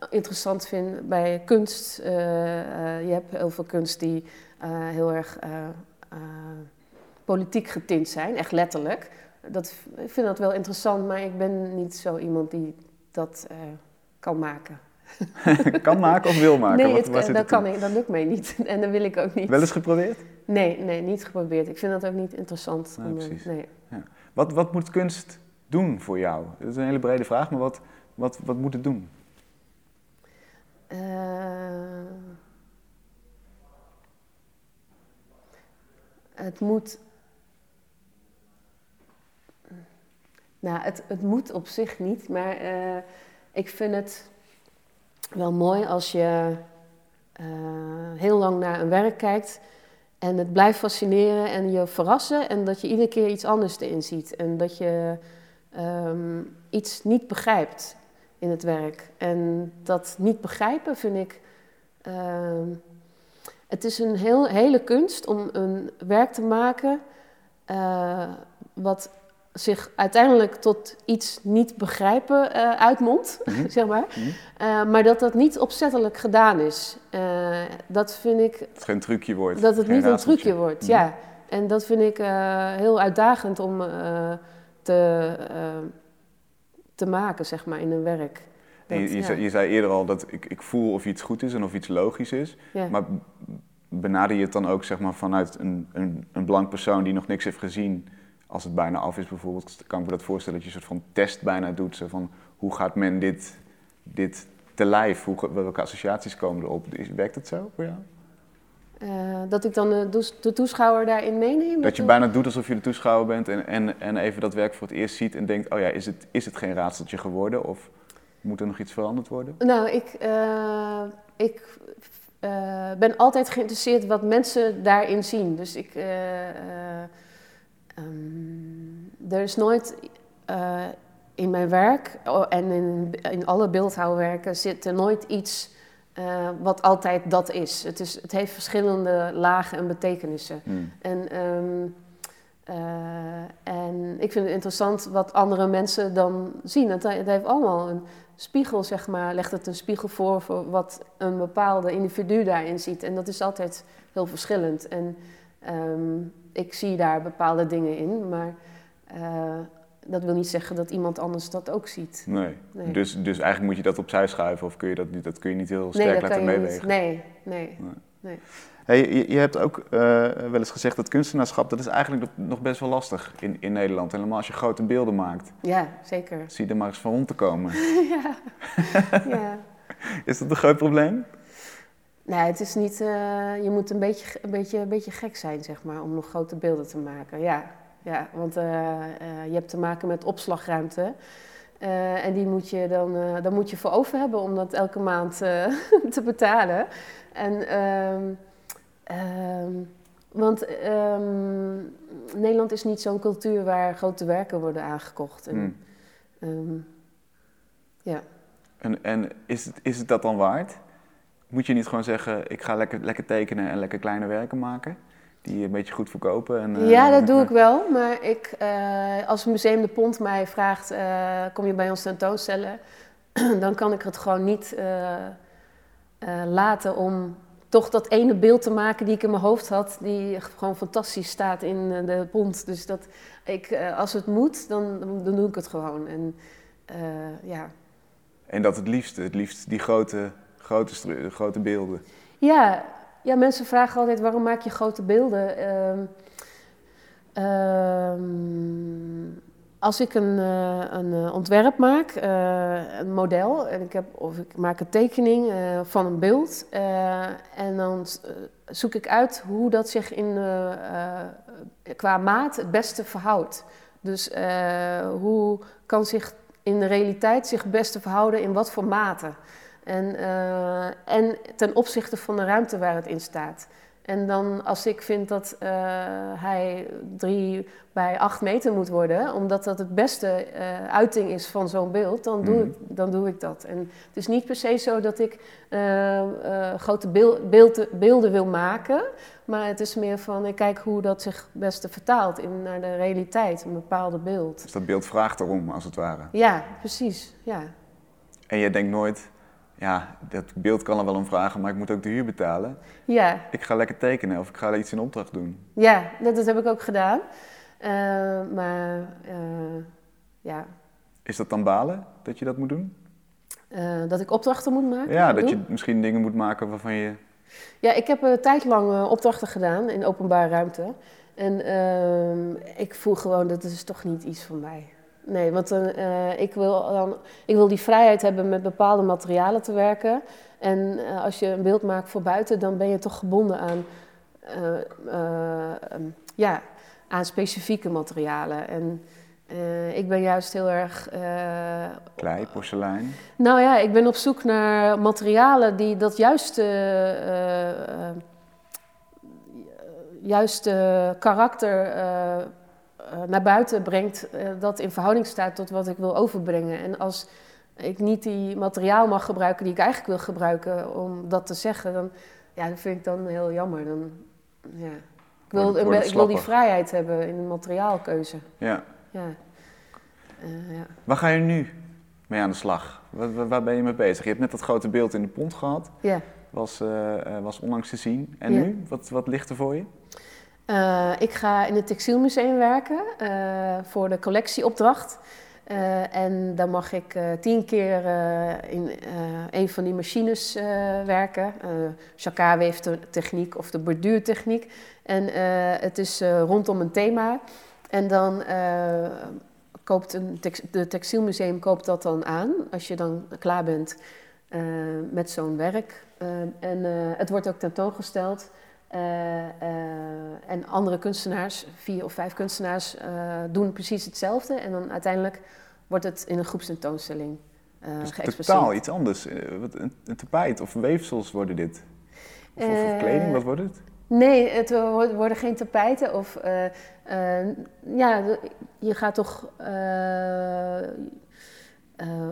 interessant vind bij kunst. Eh, je hebt heel veel kunst die heel erg politiek getint zijn, echt letterlijk. Dat, ik vind dat wel interessant, maar ik ben niet zo iemand die dat kan maken. kan maken of wil maken? nee, Wat- het, dat, kan ik, dat lukt mij niet. En dat wil ik ook niet. Wel eens geprobeerd? Nee, nee, niet geprobeerd. Ik vind dat ook niet interessant. Nee, om, precies. nee. Wat, wat moet kunst doen voor jou? Dat is een hele brede vraag, maar wat, wat, wat moet het doen? Eh, het moet. Nou, het, het moet op zich niet, maar eh, ik vind het wel mooi als je eh, heel lang naar een werk kijkt en het blijft fascineren en je verrassen en dat je iedere keer iets anders erin ziet en dat je ehm, iets niet begrijpt in het werk. En dat niet begrijpen vind ik. ehm, het is een heel, hele kunst om een werk te maken eh, wat zich uiteindelijk tot iets niet begrijpen eh uitmondt, Mhm. zeg maar. Mhm. Eh, maar dat dat niet opzettelijk gedaan is. Dat vind ik Dat het geen trucje wordt. dat het geen niet een trucje wordt, Mhm. ja. En dat vind ik heel uitdagend om te, eh, te maken, zeg maar, in een werk. Je, je, ja. zei, je zei eerder al dat ik, ik voel of iets goed is en of iets logisch is. Ja. Maar benader je het dan ook zeg maar, vanuit een, een, een blank persoon die nog niks heeft gezien, als het bijna af is bijvoorbeeld, kan ik me dat voorstellen dat je een soort van test bijna doet. Zo van, hoe gaat men dit, dit te lijf? Hoe, welke associaties komen erop? Is- Werkt het zo voor jou? Eh, dat ik dan de, toes- de toeschouwer daarin meeneem? Dat je bijna doet alsof je de toeschouwer bent en, en, en even dat werk voor het eerst ziet en denkt, oh ja, is het, is het geen raadseltje geworden? Of moet er nog iets veranderd worden? Nou, ik, eh, ik eh, ben altijd geïnteresseerd wat mensen daarin zien. Dus ik, eh, eh, ehm, er is nooit in mijn werk en in, in alle beeldhouwwerken zit er nooit iets eh, wat altijd dat is. Het, is. het heeft verschillende lagen en betekenissen. Hmm. En, ehm, eh, en ik vind het interessant wat andere mensen dan zien. Het, het heeft allemaal een spiegel, zeg maar, legt het een spiegel voor voor wat een bepaalde individu daarin ziet. En dat is altijd heel verschillend. En ehm, ik zie daar bepaalde dingen in, maar eh, dat wil niet zeggen dat iemand anders dat ook ziet. Nee. Nee. Dus, dus eigenlijk moet je dat opzij schuiven of kun je dat niet, dat kun je niet heel Nee, sterk dat laten kan je meewegen? niet. Nee, nee, Nee. nee. Hey, je, je hebt ook eh, wel eens gezegd dat kunstenaarschap, dat is eigenlijk nog- best wel lastig in, in Nederland. Helemaal als je grote beelden maakt. Ja, zeker. Zie je er maar eens van rond te komen. ja. ja. Is dat een groot probleem? Nee, het is niet. eh, je moet een beetje, een, beetje, een beetje gek zijn, zeg maar, om nog grote beelden te maken. Ja, ja want eh, eh, je hebt te maken met opslagruimte. Eh, en die moet je dan, daar moet je voor over hebben om dat elke maand te betalen. En, ehm, ehm, want ehm, Nederland is niet zo'n cultuur waar grote werken worden aangekocht. En, Hmm. ehm, ja. En, en is, het, is het dat dan waard? Moet je niet gewoon zeggen, ik ga lekker, lekker tekenen en lekker kleine werken maken? Die een beetje goed verkopen? En, eh, Ja, dat doe ik wel. Maar ik, eh, als Museum de Pont mij vraagt, eh, kom je bij ons tentoonstellen? dan kan ik het gewoon niet eh, eh, laten om toch dat ene beeld te maken die ik in mijn hoofd had, die gewoon fantastisch staat in eh, de Pont. Dus dat ik, eh, als het moet, dan, dan doe ik het gewoon. En eh, ja. En dat het liefst, het liefst die grote, grote, grote beelden. Ja, ja, mensen vragen altijd waarom maak je grote beelden. Ehm, ehm, als ik een, eh, een eh, ontwerp maak, eh, een model, en ik heb, of ik maak een tekening van een beeld, en dan zoek ik uit hoe dat zich in, qua maat het beste verhoudt. Dus hoe kan zich in de realiteit zich het beste verhouden in wat voor mate. En, eh, en ten opzichte van de ruimte waar het in staat. En dan als ik vind dat eh, hij drie bij acht meter moet worden, omdat dat het beste eh, uiting is van zo'n beeld, dan doe, Mhm. ik, dan doe ik dat. En het is niet per se zo dat ik grote beel- beelden, beelden wil maken, maar het is meer van ik kijk hoe dat zich het beste vertaalt in, naar de realiteit, een bepaalde beeld. Dus dat beeld vraagt erom, als het ware. Ja, precies. Ja. En jij denkt nooit, ja, dat beeld kan er wel om vragen, maar ik moet ook de huur betalen. Ja, Ik ga lekker tekenen of ik ga iets in opdracht doen. Ja, dat, dat heb ik ook gedaan. Eh, maar eh, ja, Is dat dan balen, dat je dat moet doen? eh, dat ik opdrachten moet maken. Ja, dat doen? je misschien dingen moet maken waarvan je... Ja, ik heb een tijd lang opdrachten gedaan in openbare ruimte. En ehm, ik voel gewoon, dat is toch niet iets voor mij. Nee, want dan, eh, ik, wil dan, ik wil die vrijheid hebben met bepaalde materialen te werken. En eh, als je een beeld maakt voor buiten, dan ben je toch gebonden aan, eh, eh, ehm, ja, aan specifieke materialen. En ik ben juist heel erg Klei, porselein. nou ja, ik ben op zoek naar materialen die dat juiste, juiste karakter naar buiten brengt, eh, dat in verhouding staat tot wat ik wil overbrengen. En als ik niet die materiaal mag gebruiken die ik eigenlijk wil gebruiken om dat te zeggen, dan ja, dat vind ik dan heel jammer. Dan, ja. ik, wil, ik wil die vrijheid hebben in de materiaalkeuze. Ja. Ja. Eh, ja. Waar ga je nu mee aan de slag? Waar, ben je mee bezig? Je hebt net dat grote beeld in de pont gehad. ja. Was, eh, eh, was onlangs te zien. En Ja. nu? Wat, wat ligt er voor je? Eh, ik ga in het textielmuseum werken eh, voor de collectieopdracht. Eh, en dan mag ik tien keer in een van die machines werken. Jacquard-weeftechniek of de borduurtechniek. En het is rondom een thema. En dan koopt een de textielmuseum koopt dat dan aan als je dan klaar bent met zo'n werk. En het wordt ook tentoongesteld. Eh, eh, en andere kunstenaars, vier of vijf kunstenaars, eh, doen precies hetzelfde. En dan uiteindelijk wordt het in een groepstentoonstelling Dus totaal iets anders. Een, een tapijt of weefsels worden dit? Of, of, of kleding, wat wordt het? Nee, het wo- worden geen tapijten. Of, ja, je gaat toch.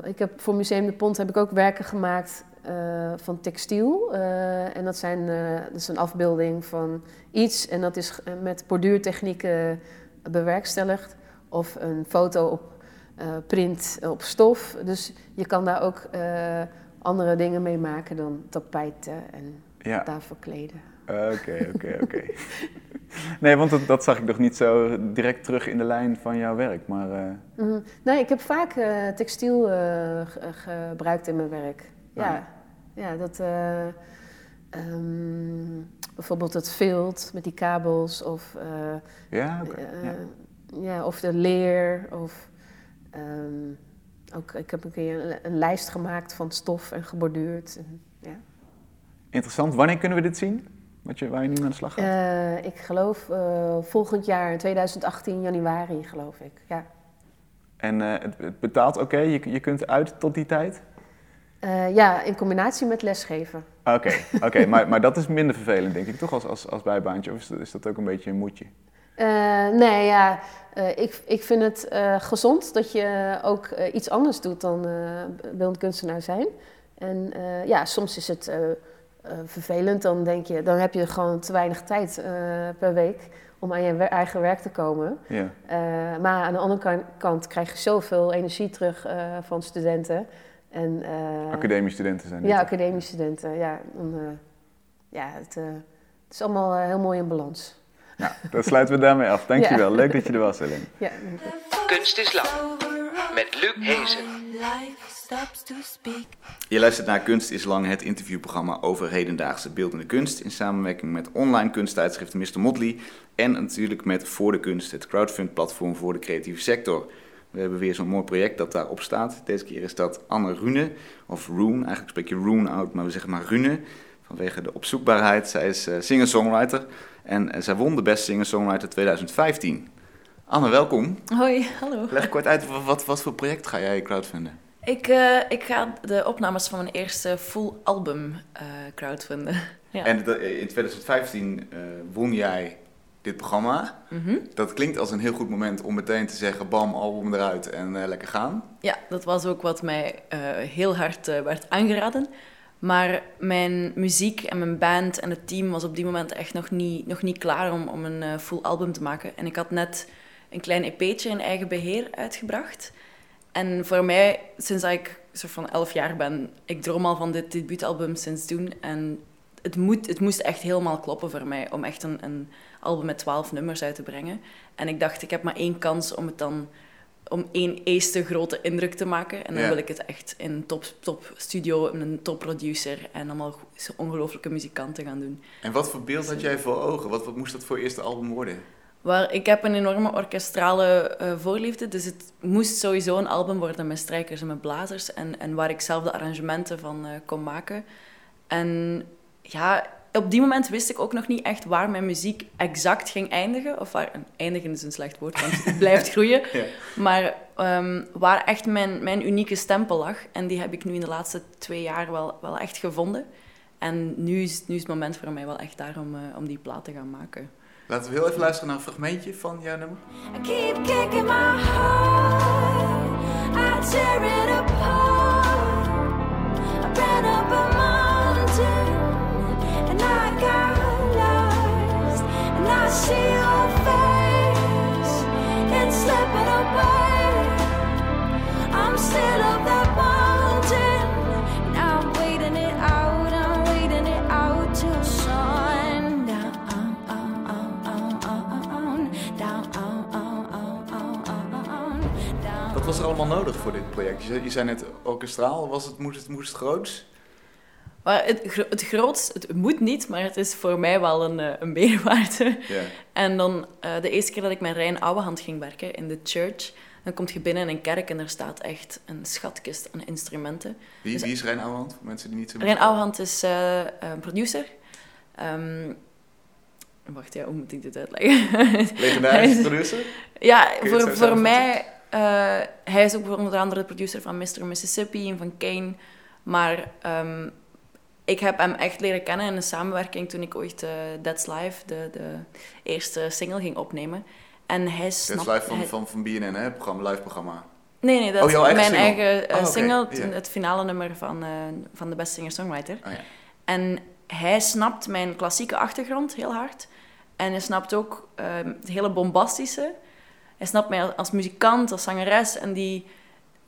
ik heb voor Museum de Pont heb ik ook werken gemaakt van textiel. Eh, en dat, zijn, eh, dat is een afbeelding van iets. En dat is eh, met borduurtechnieken bewerkstelligd. Of een foto op eh, print op stof. Dus je kan daar ook eh, andere dingen mee maken dan tapijten en Ja, daarvoor kleden. oké, oké, oké. Nee, want dat, dat zag ik nog niet zo direct terug in de lijn van jouw werk. Maar eh, Mhm. Nee, ik heb vaak eh, textiel eh, ge- gebruikt in mijn werk. Ja, Ah. Ja dat. eh, Ehm, bijvoorbeeld het vilt met die kabels of, eh, Ja, eh, ja. ja, of de leer. Of, ehm, ook, ik heb een keer een, een lijst gemaakt van stof en geborduurd. En, ja. Interessant. Wanneer kunnen we dit zien? Wat je, waar je nu aan de slag gaat? Ik geloof volgend jaar, in 2018, januari, geloof ik. Ja, En het, het betaalt oké? Je, je kunt uit tot die tijd? Eh, ja in combinatie met lesgeven. Oké, oké, maar, maar dat is minder vervelend, denk ik, toch, als, als, als bijbaantje? Of is dat, is dat ook een beetje een moedje? Eh, nee, ja, eh, ik, ik vind het gezond dat je ook iets anders doet dan beeldend kunstenaar zijn. En ja, soms is het vervelend, dan denk je, dan heb je gewoon te weinig tijd per week om aan je eigen werk te komen. Ja. Maar aan de andere kan- kant krijg je zoveel energie terug van studenten. En, eh, Academische studenten zijn dit. ja, academische studenten. Ja, dan, eh, ja het, eh, het is allemaal heel mooi in balans. Nou, dan sluiten we daarmee af. Dankjewel. Ja. Leuk dat je er was, Helen. Ja, Kunst is lang. Met Luc Hezen. Je luistert naar Kunst is Lang, het interviewprogramma over hedendaagse beeldende kunst. In samenwerking met online kunsttijdschrift Mr. Motley. En natuurlijk met Voor de Kunst, het crowdfund-platform voor de creatieve sector. We hebben weer zo'n mooi project dat daarop staat. Deze keer is dat Anne Rune, of Rune. Eigenlijk spreek je Rune uit, maar we zeggen maar Rune. Vanwege de opzoekbaarheid. Zij is eh, singer-songwriter. En eh, zij won de Best Singer-Songwriter 2015. Anne, welkom. Hoi, hallo. Leg kort uit, wat, wat, voor project ga jij crowdfunden? Ik, eh, ik ga de opnames van mijn eerste full album crowdfunden. Ja. En in 2015 eh, won jij dit programma. Mhm. Dat klinkt als een heel goed moment om meteen te zeggen: bam, album eruit en eh, lekker gaan. ja, dat was ook wat mij eh, heel hard eh, werd aangeraden. Maar mijn muziek en mijn band en het team was op die moment echt nog niet, nog niet klaar om, om een full album te maken. En ik had net een klein EP'tje in eigen beheer uitgebracht. En voor mij, sinds dat ik soort van elf jaar ben, ik droom al van dit debuutalbum sinds toen. En het, moet, het moest echt helemaal kloppen voor mij om echt een, een album met twaalf nummers uit te brengen. En ik dacht, ik heb maar één kans om het dan om één eerste grote indruk te maken. En dan Ja. wil ik het echt in een top, top studio, met een top producer en allemaal ongelooflijke muzikanten gaan doen. En wat voor beeld had jij voor ogen? Wat, wat moest dat voor eerste album worden? Waar, ik heb een enorme orkestrale eh, voorliefde, dus het moest sowieso een album worden met strijkers en met blazers. En, en waar ik zelf de arrangementen van eh, kon maken. En ja, op die moment wist ik ook nog niet echt waar mijn muziek exact ging eindigen. Of waar, eindigen is een slecht woord, want het blijft groeien. Ja. Maar ehm, waar echt mijn, mijn unieke stempel lag. En die heb ik nu in de laatste twee jaar wel, wel echt gevonden. En nu is, nu is het moment voor mij wel echt daar om, eh, om die plaat te gaan maken. Laten we heel even luisteren naar een fragmentje van jouw nummer. I keep kicking my heart. I tear it apart. I ran up Wat was er allemaal nodig voor dit project? Je zei, net orkestraal. Was het, moest, het, moest het groots? Maar het, het grootste, het moet niet, maar het is voor mij wel een, eh, een meerwaarde. Ja. En dan eh, de eerste keer dat ik met Rijn Ouwehand ging werken in de church, dan kom je binnen in een kerk en er staat echt een schatkist aan instrumenten. Wie, Dus- wie is Rijn Ouwehand? Voor mensen die niet zo... Rijn Ouwehand is eh, een producer. Ehm, wacht, ja, hoe moet ik dit uitleggen? Legendarische producer? Ja, voor, voor mij... hij is ook onder andere de producer van Mr. Mississippi en van Kane. Maar ehm, ik heb hem echt leren kennen in een samenwerking toen ik ooit eh That's Live, de, de eerste single, ging opnemen. En hij Dat snapt... is live van, hij- van, van BNN, hè? Programma, live programma. Nee, nee, dat Oh, is mijn single? eigen eh, Oh, single, het finale nummer van, eh, van de Best Singer-Songwriter. Oh, ja. En hij snapt mijn klassieke achtergrond heel hard. En hij snapt ook ehm, het hele bombastische. Hij snapt mij als, als muzikant, als zangeres. En die,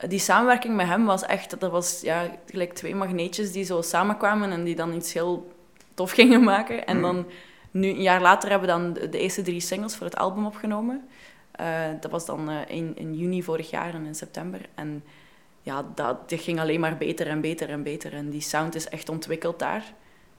die samenwerking met hem was echt... Dat was ja, gelijk twee magneetjes die zo samenkwamen en die dan iets heel tof gingen maken. En Mm. dan, nu, een jaar later, hebben we dan de, de eerste drie singles voor het album opgenomen. Eh, dat was dan eh, in, in juni vorig jaar en in september. En ja, dat, dat ging alleen maar beter en beter en beter. En die sound is echt ontwikkeld daar.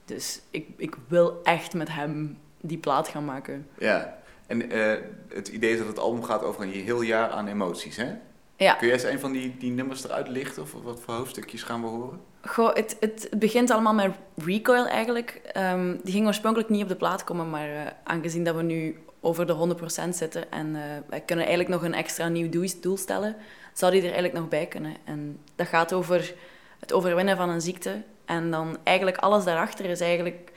Dus ik, ik wil echt met hem die plaat gaan maken. Ja. En eh, het idee is dat het album gaat over een heel jaar aan emoties, hè? Ja. Kun jij eens een van die, die nummers eruit lichten? Of wat voor hoofdstukjes gaan we horen? Goh, het, het, begint allemaal met Recoil eigenlijk. Ehm, die ging oorspronkelijk niet op de plaat komen, maar eh, aangezien dat we nu over de 100% zitten en eh, wij kunnen eigenlijk nog een extra nieuw doel, stellen, zou die er eigenlijk nog bij kunnen. En dat gaat over het overwinnen van een ziekte. En dan eigenlijk alles daarachter is eigenlijk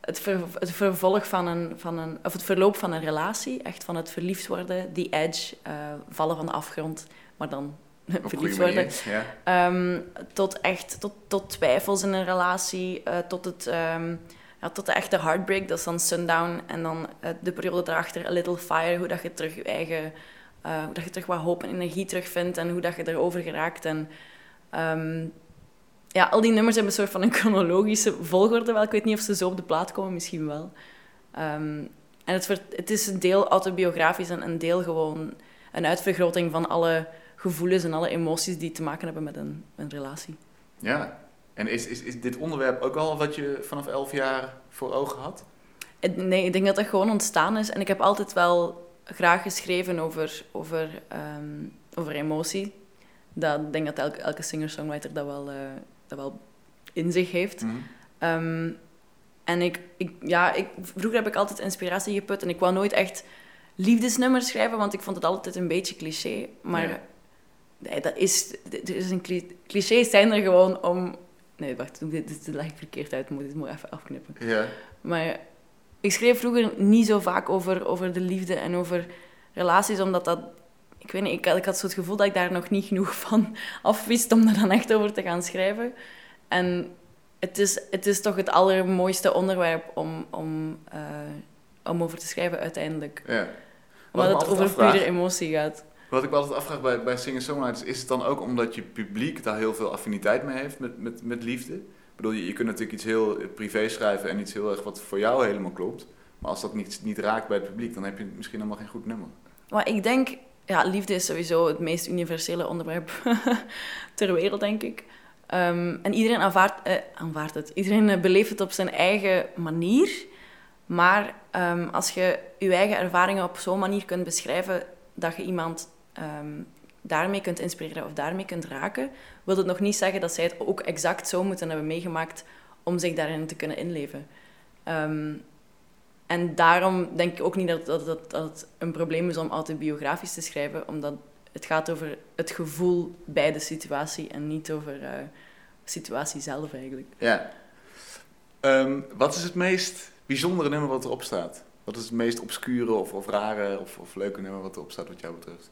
het, ver- het vervolg van een, van een, of het verloop van een relatie. Echt van het verliefd worden, die edge, eh, vallen van de afgrond, maar dan verliefd worden. Ja. Ehm, tot echt tot, tot twijfels in een relatie, eh, tot, het, ehm, ja, tot de echte heartbreak, dat is dan Sundown. En dan eh, de periode daarachter, A Little Fire, hoe dat je terug je eigen, eh, hoe dat je terug wat hoop en energie terugvindt en hoe dat je erover geraakt. En ehm, ja, al die nummers hebben een soort van een chronologische volgorde wel. Ik weet niet of ze zo op de plaat komen, misschien wel. En het, het is een deel autobiografisch en een deel gewoon een uitvergroting van alle gevoelens en alle emoties die te maken hebben met een, een relatie. ja. En is, is, is dit onderwerp ook al wat je vanaf elf jaar voor ogen had? Nee, ik denk dat dat gewoon ontstaan is. En ik heb altijd wel graag geschreven over, over, ehm, over emotie. Dat, ik denk dat elke, elke singer-songwriter dat wel, eh, dat wel in zich heeft. Mhm. Ehm, en ik, ik, ja, ik, vroeger heb ik altijd inspiratie geput en ik wou nooit echt liefdesnummers schrijven, want ik vond het altijd een beetje cliché. Maar Ja. Nee, dat is, er is een cli- clichés zijn er gewoon om... Nee, wacht, dit, dit, leg ik verkeerd uit, moet, dit moet ik even afknippen. Ja. Maar ik schreef vroeger niet zo vaak over, over de liefde en over relaties, omdat dat... Ik weet niet, ik, had- ik had zo het gevoel dat ik daar nog niet genoeg van afwist om daar dan echt over te gaan schrijven. En het is, het is toch het allermooiste onderwerp om, om, eh, om over te schrijven uiteindelijk. ja. Omdat het over pure emotie gaat. Wat ik me altijd afvraag bij, bij singer-songwriters, is het dan ook omdat je publiek daar heel veel affiniteit mee heeft met, met, met liefde? Ik bedoel, je, je kunt natuurlijk iets heel privé schrijven en iets heel erg wat voor jou helemaal klopt. Maar als dat niet, niet raakt bij het publiek, dan heb je misschien helemaal geen goed nummer. Maar ik denk, ja, liefde is sowieso het meest universele onderwerp ter wereld, denk ik. Ehm, en iedereen aanvaardt, eh, het. Iedereen eh, beleeft het op zijn eigen manier. Maar ehm, als je je eigen ervaringen op zo'n manier kunt beschrijven dat je iemand ehm, daarmee kunt inspireren of daarmee kunt raken, wil het nog niet zeggen dat zij het ook exact zo moeten hebben meegemaakt om zich daarin te kunnen inleven. Ehm, en daarom denk ik ook niet dat, dat, dat, dat het een probleem is om autobiografisch te schrijven, omdat het gaat over het gevoel bij de situatie en niet over eh, de situatie zelf eigenlijk. Ja. Ehm, wat is het meest bijzondere nummer wat erop staat? Wat is het meest obscure of, of rare of, of leuke nummer wat erop staat wat jou betreft?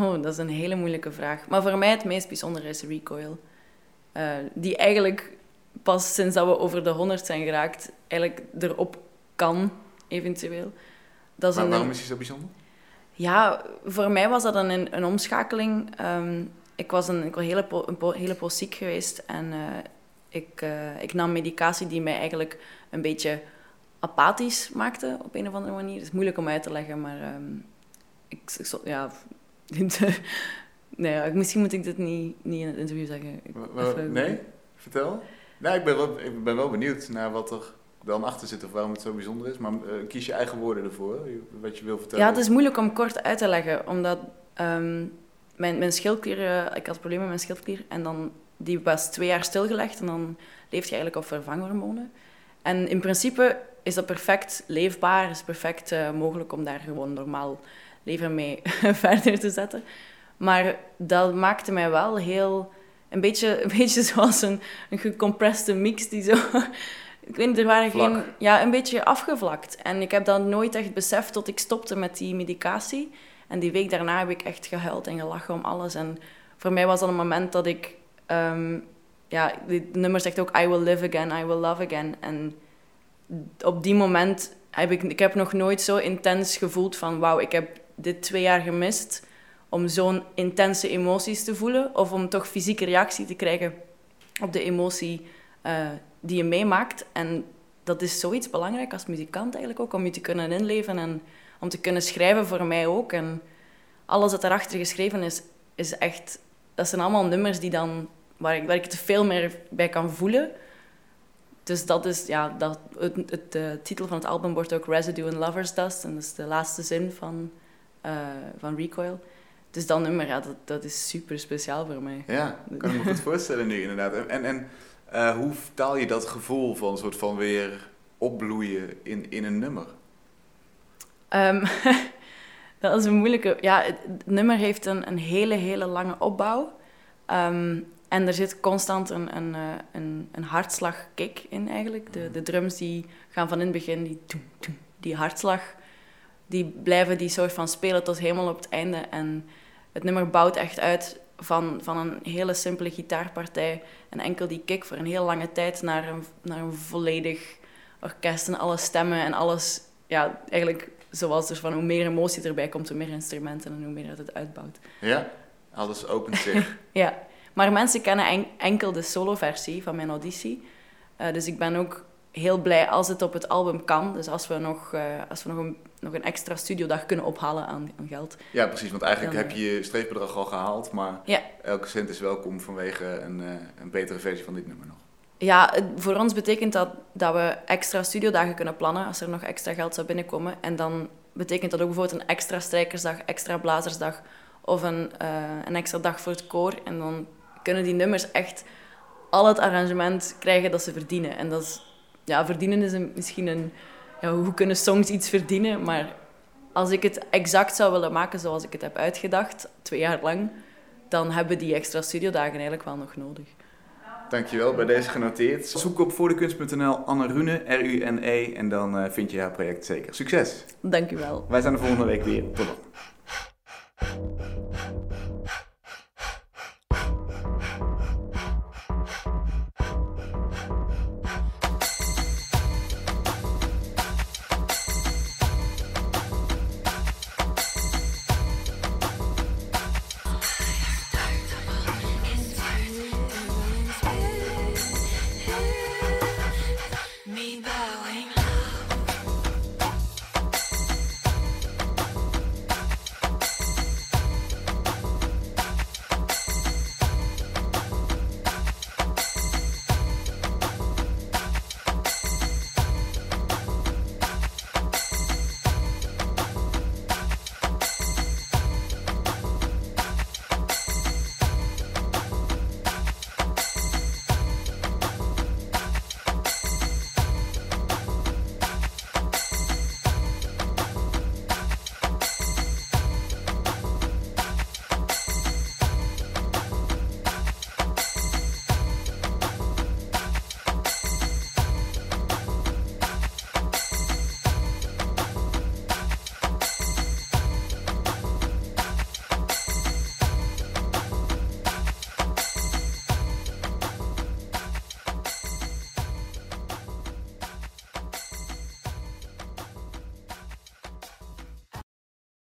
Oh, dat is een hele moeilijke vraag. Maar voor mij het meest bijzondere is Recoil. Eh, die eigenlijk pas sinds dat we over de 100 zijn geraakt, eigenlijk erop kan, eventueel. Dat is Maar een, waarom is hij zo bijzonder? Ja, voor mij was dat een, een, omschakeling. Ehm, ik was een, ik was hele, po- een po- hele poos ziek geweest en eh, ik, eh, ik nam medicatie die mij eigenlijk een beetje apathisch maakte op een of andere manier. Het is moeilijk om uit te leggen, maar ehm, ik, ik ja, nee, ja, misschien moet ik dit niet, niet in het interview zeggen. Even- nee? Vertel. Nee, ik ben, wel, ik ben wel benieuwd naar wat er dan achter zit of waarom het zo bijzonder is. Maar eh, kies je eigen woorden ervoor, wat je wil vertellen. Ja, het is moeilijk om kort uit te leggen, omdat ehm, mijn, mijn schildklier, eh, ik had problemen met mijn schildklier en dan, die was twee jaar stilgelegd en dan leef je eigenlijk op vervanghormonen. En in principe is dat perfect leefbaar, is perfect eh, mogelijk om daar gewoon normaal leven mee verder te zetten. Maar dat maakte mij wel heel, een beetje, een beetje zoals een, een gecompressed mix die zo... Ik weet niet, er waren Vlak. geen... Ja, een beetje afgevlakt. En ik heb dat nooit echt beseft tot ik stopte met die medicatie. En die week daarna heb ik echt gehuild en gelachen om alles. En voor mij was dat een moment dat ik... ehm, ja, dit nummer zegt ook I will live again, I will love again. En op die moment heb ik... Ik heb nog nooit zo intens gevoeld van... Wauw, ik heb dit twee jaar gemist om zo'n intense emoties te voelen. Of om toch fysieke reactie te krijgen op de emotie eh, die je meemaakt. En dat is zoiets belangrijk als muzikant eigenlijk ook, om je te kunnen inleven en om te kunnen schrijven voor mij ook. En alles dat daarachter geschreven is, is echt... Dat zijn allemaal nummers die dan, waar, ik, waar ik te veel meer bij kan voelen. dus dat is, ja, dat, het, het, de titel van het album wordt ook Residue and Lover's Dust. En dat is de laatste zin van, eh, van Recoil. Dus dat nummer, ja, dat, dat is super speciaal voor mij. Ja, kan ik me goed voorstellen nu inderdaad. En, en, eh, hoe vertaal je dat gevoel van een soort van weer opbloeien in, in een nummer? Ehm, dat is een moeilijke... Ja, het, nummer heeft een, een hele, hele lange opbouw. Ehm, en er zit constant een, een, eh, een, een hartslag-kick in eigenlijk. De, de drums die gaan van in het begin, die, die hartslag, die blijven die soort van spelen tot helemaal op het einde. En het nummer bouwt echt uit van, van een hele simpele gitaarpartij en enkel die kick voor een heel lange tijd naar een, naar een volledig orkest en alle stemmen en alles. Ja, eigenlijk zoals dus van hoe meer emotie erbij komt, hoe meer instrumenten en hoe meer het het uitbouwt. Ja, alles opent zich. Ja, maar mensen kennen en- enkel de solo-versie van mijn auditie. Eh, dus ik ben ook heel blij als het op het album kan. Dus als we nog, eh, als we nog, een, nog een extra studiodag kunnen ophalen aan, aan geld. ja, precies. Want eigenlijk Dan, heb je je streefbedrag al gehaald, maar Ja. elke cent is welkom vanwege een, eh, een betere versie van dit nummer nog. Ja, voor ons betekent dat dat we extra studiodagen kunnen plannen als er nog extra geld zou binnenkomen. En dan betekent dat ook bijvoorbeeld een extra strijkersdag, extra blazersdag of een, eh, een extra dag voor het koor. En dan kunnen die nummers echt al het arrangement krijgen dat ze verdienen. En dat is, ja, verdienen is een, misschien een, ja, hoe kunnen songs iets verdienen? Maar als ik het exact zou willen maken zoals ik het heb uitgedacht, twee jaar lang, dan hebben die extra studiodagen eigenlijk wel nog nodig. Dankjewel, bij deze genoteerd. Zoek op voordekunst.nl Anne Rune, R-U-N-E, en dan eh, vind je haar project zeker. Succes! Dank u wel. Wij zijn de volgende week weer. Tot dan.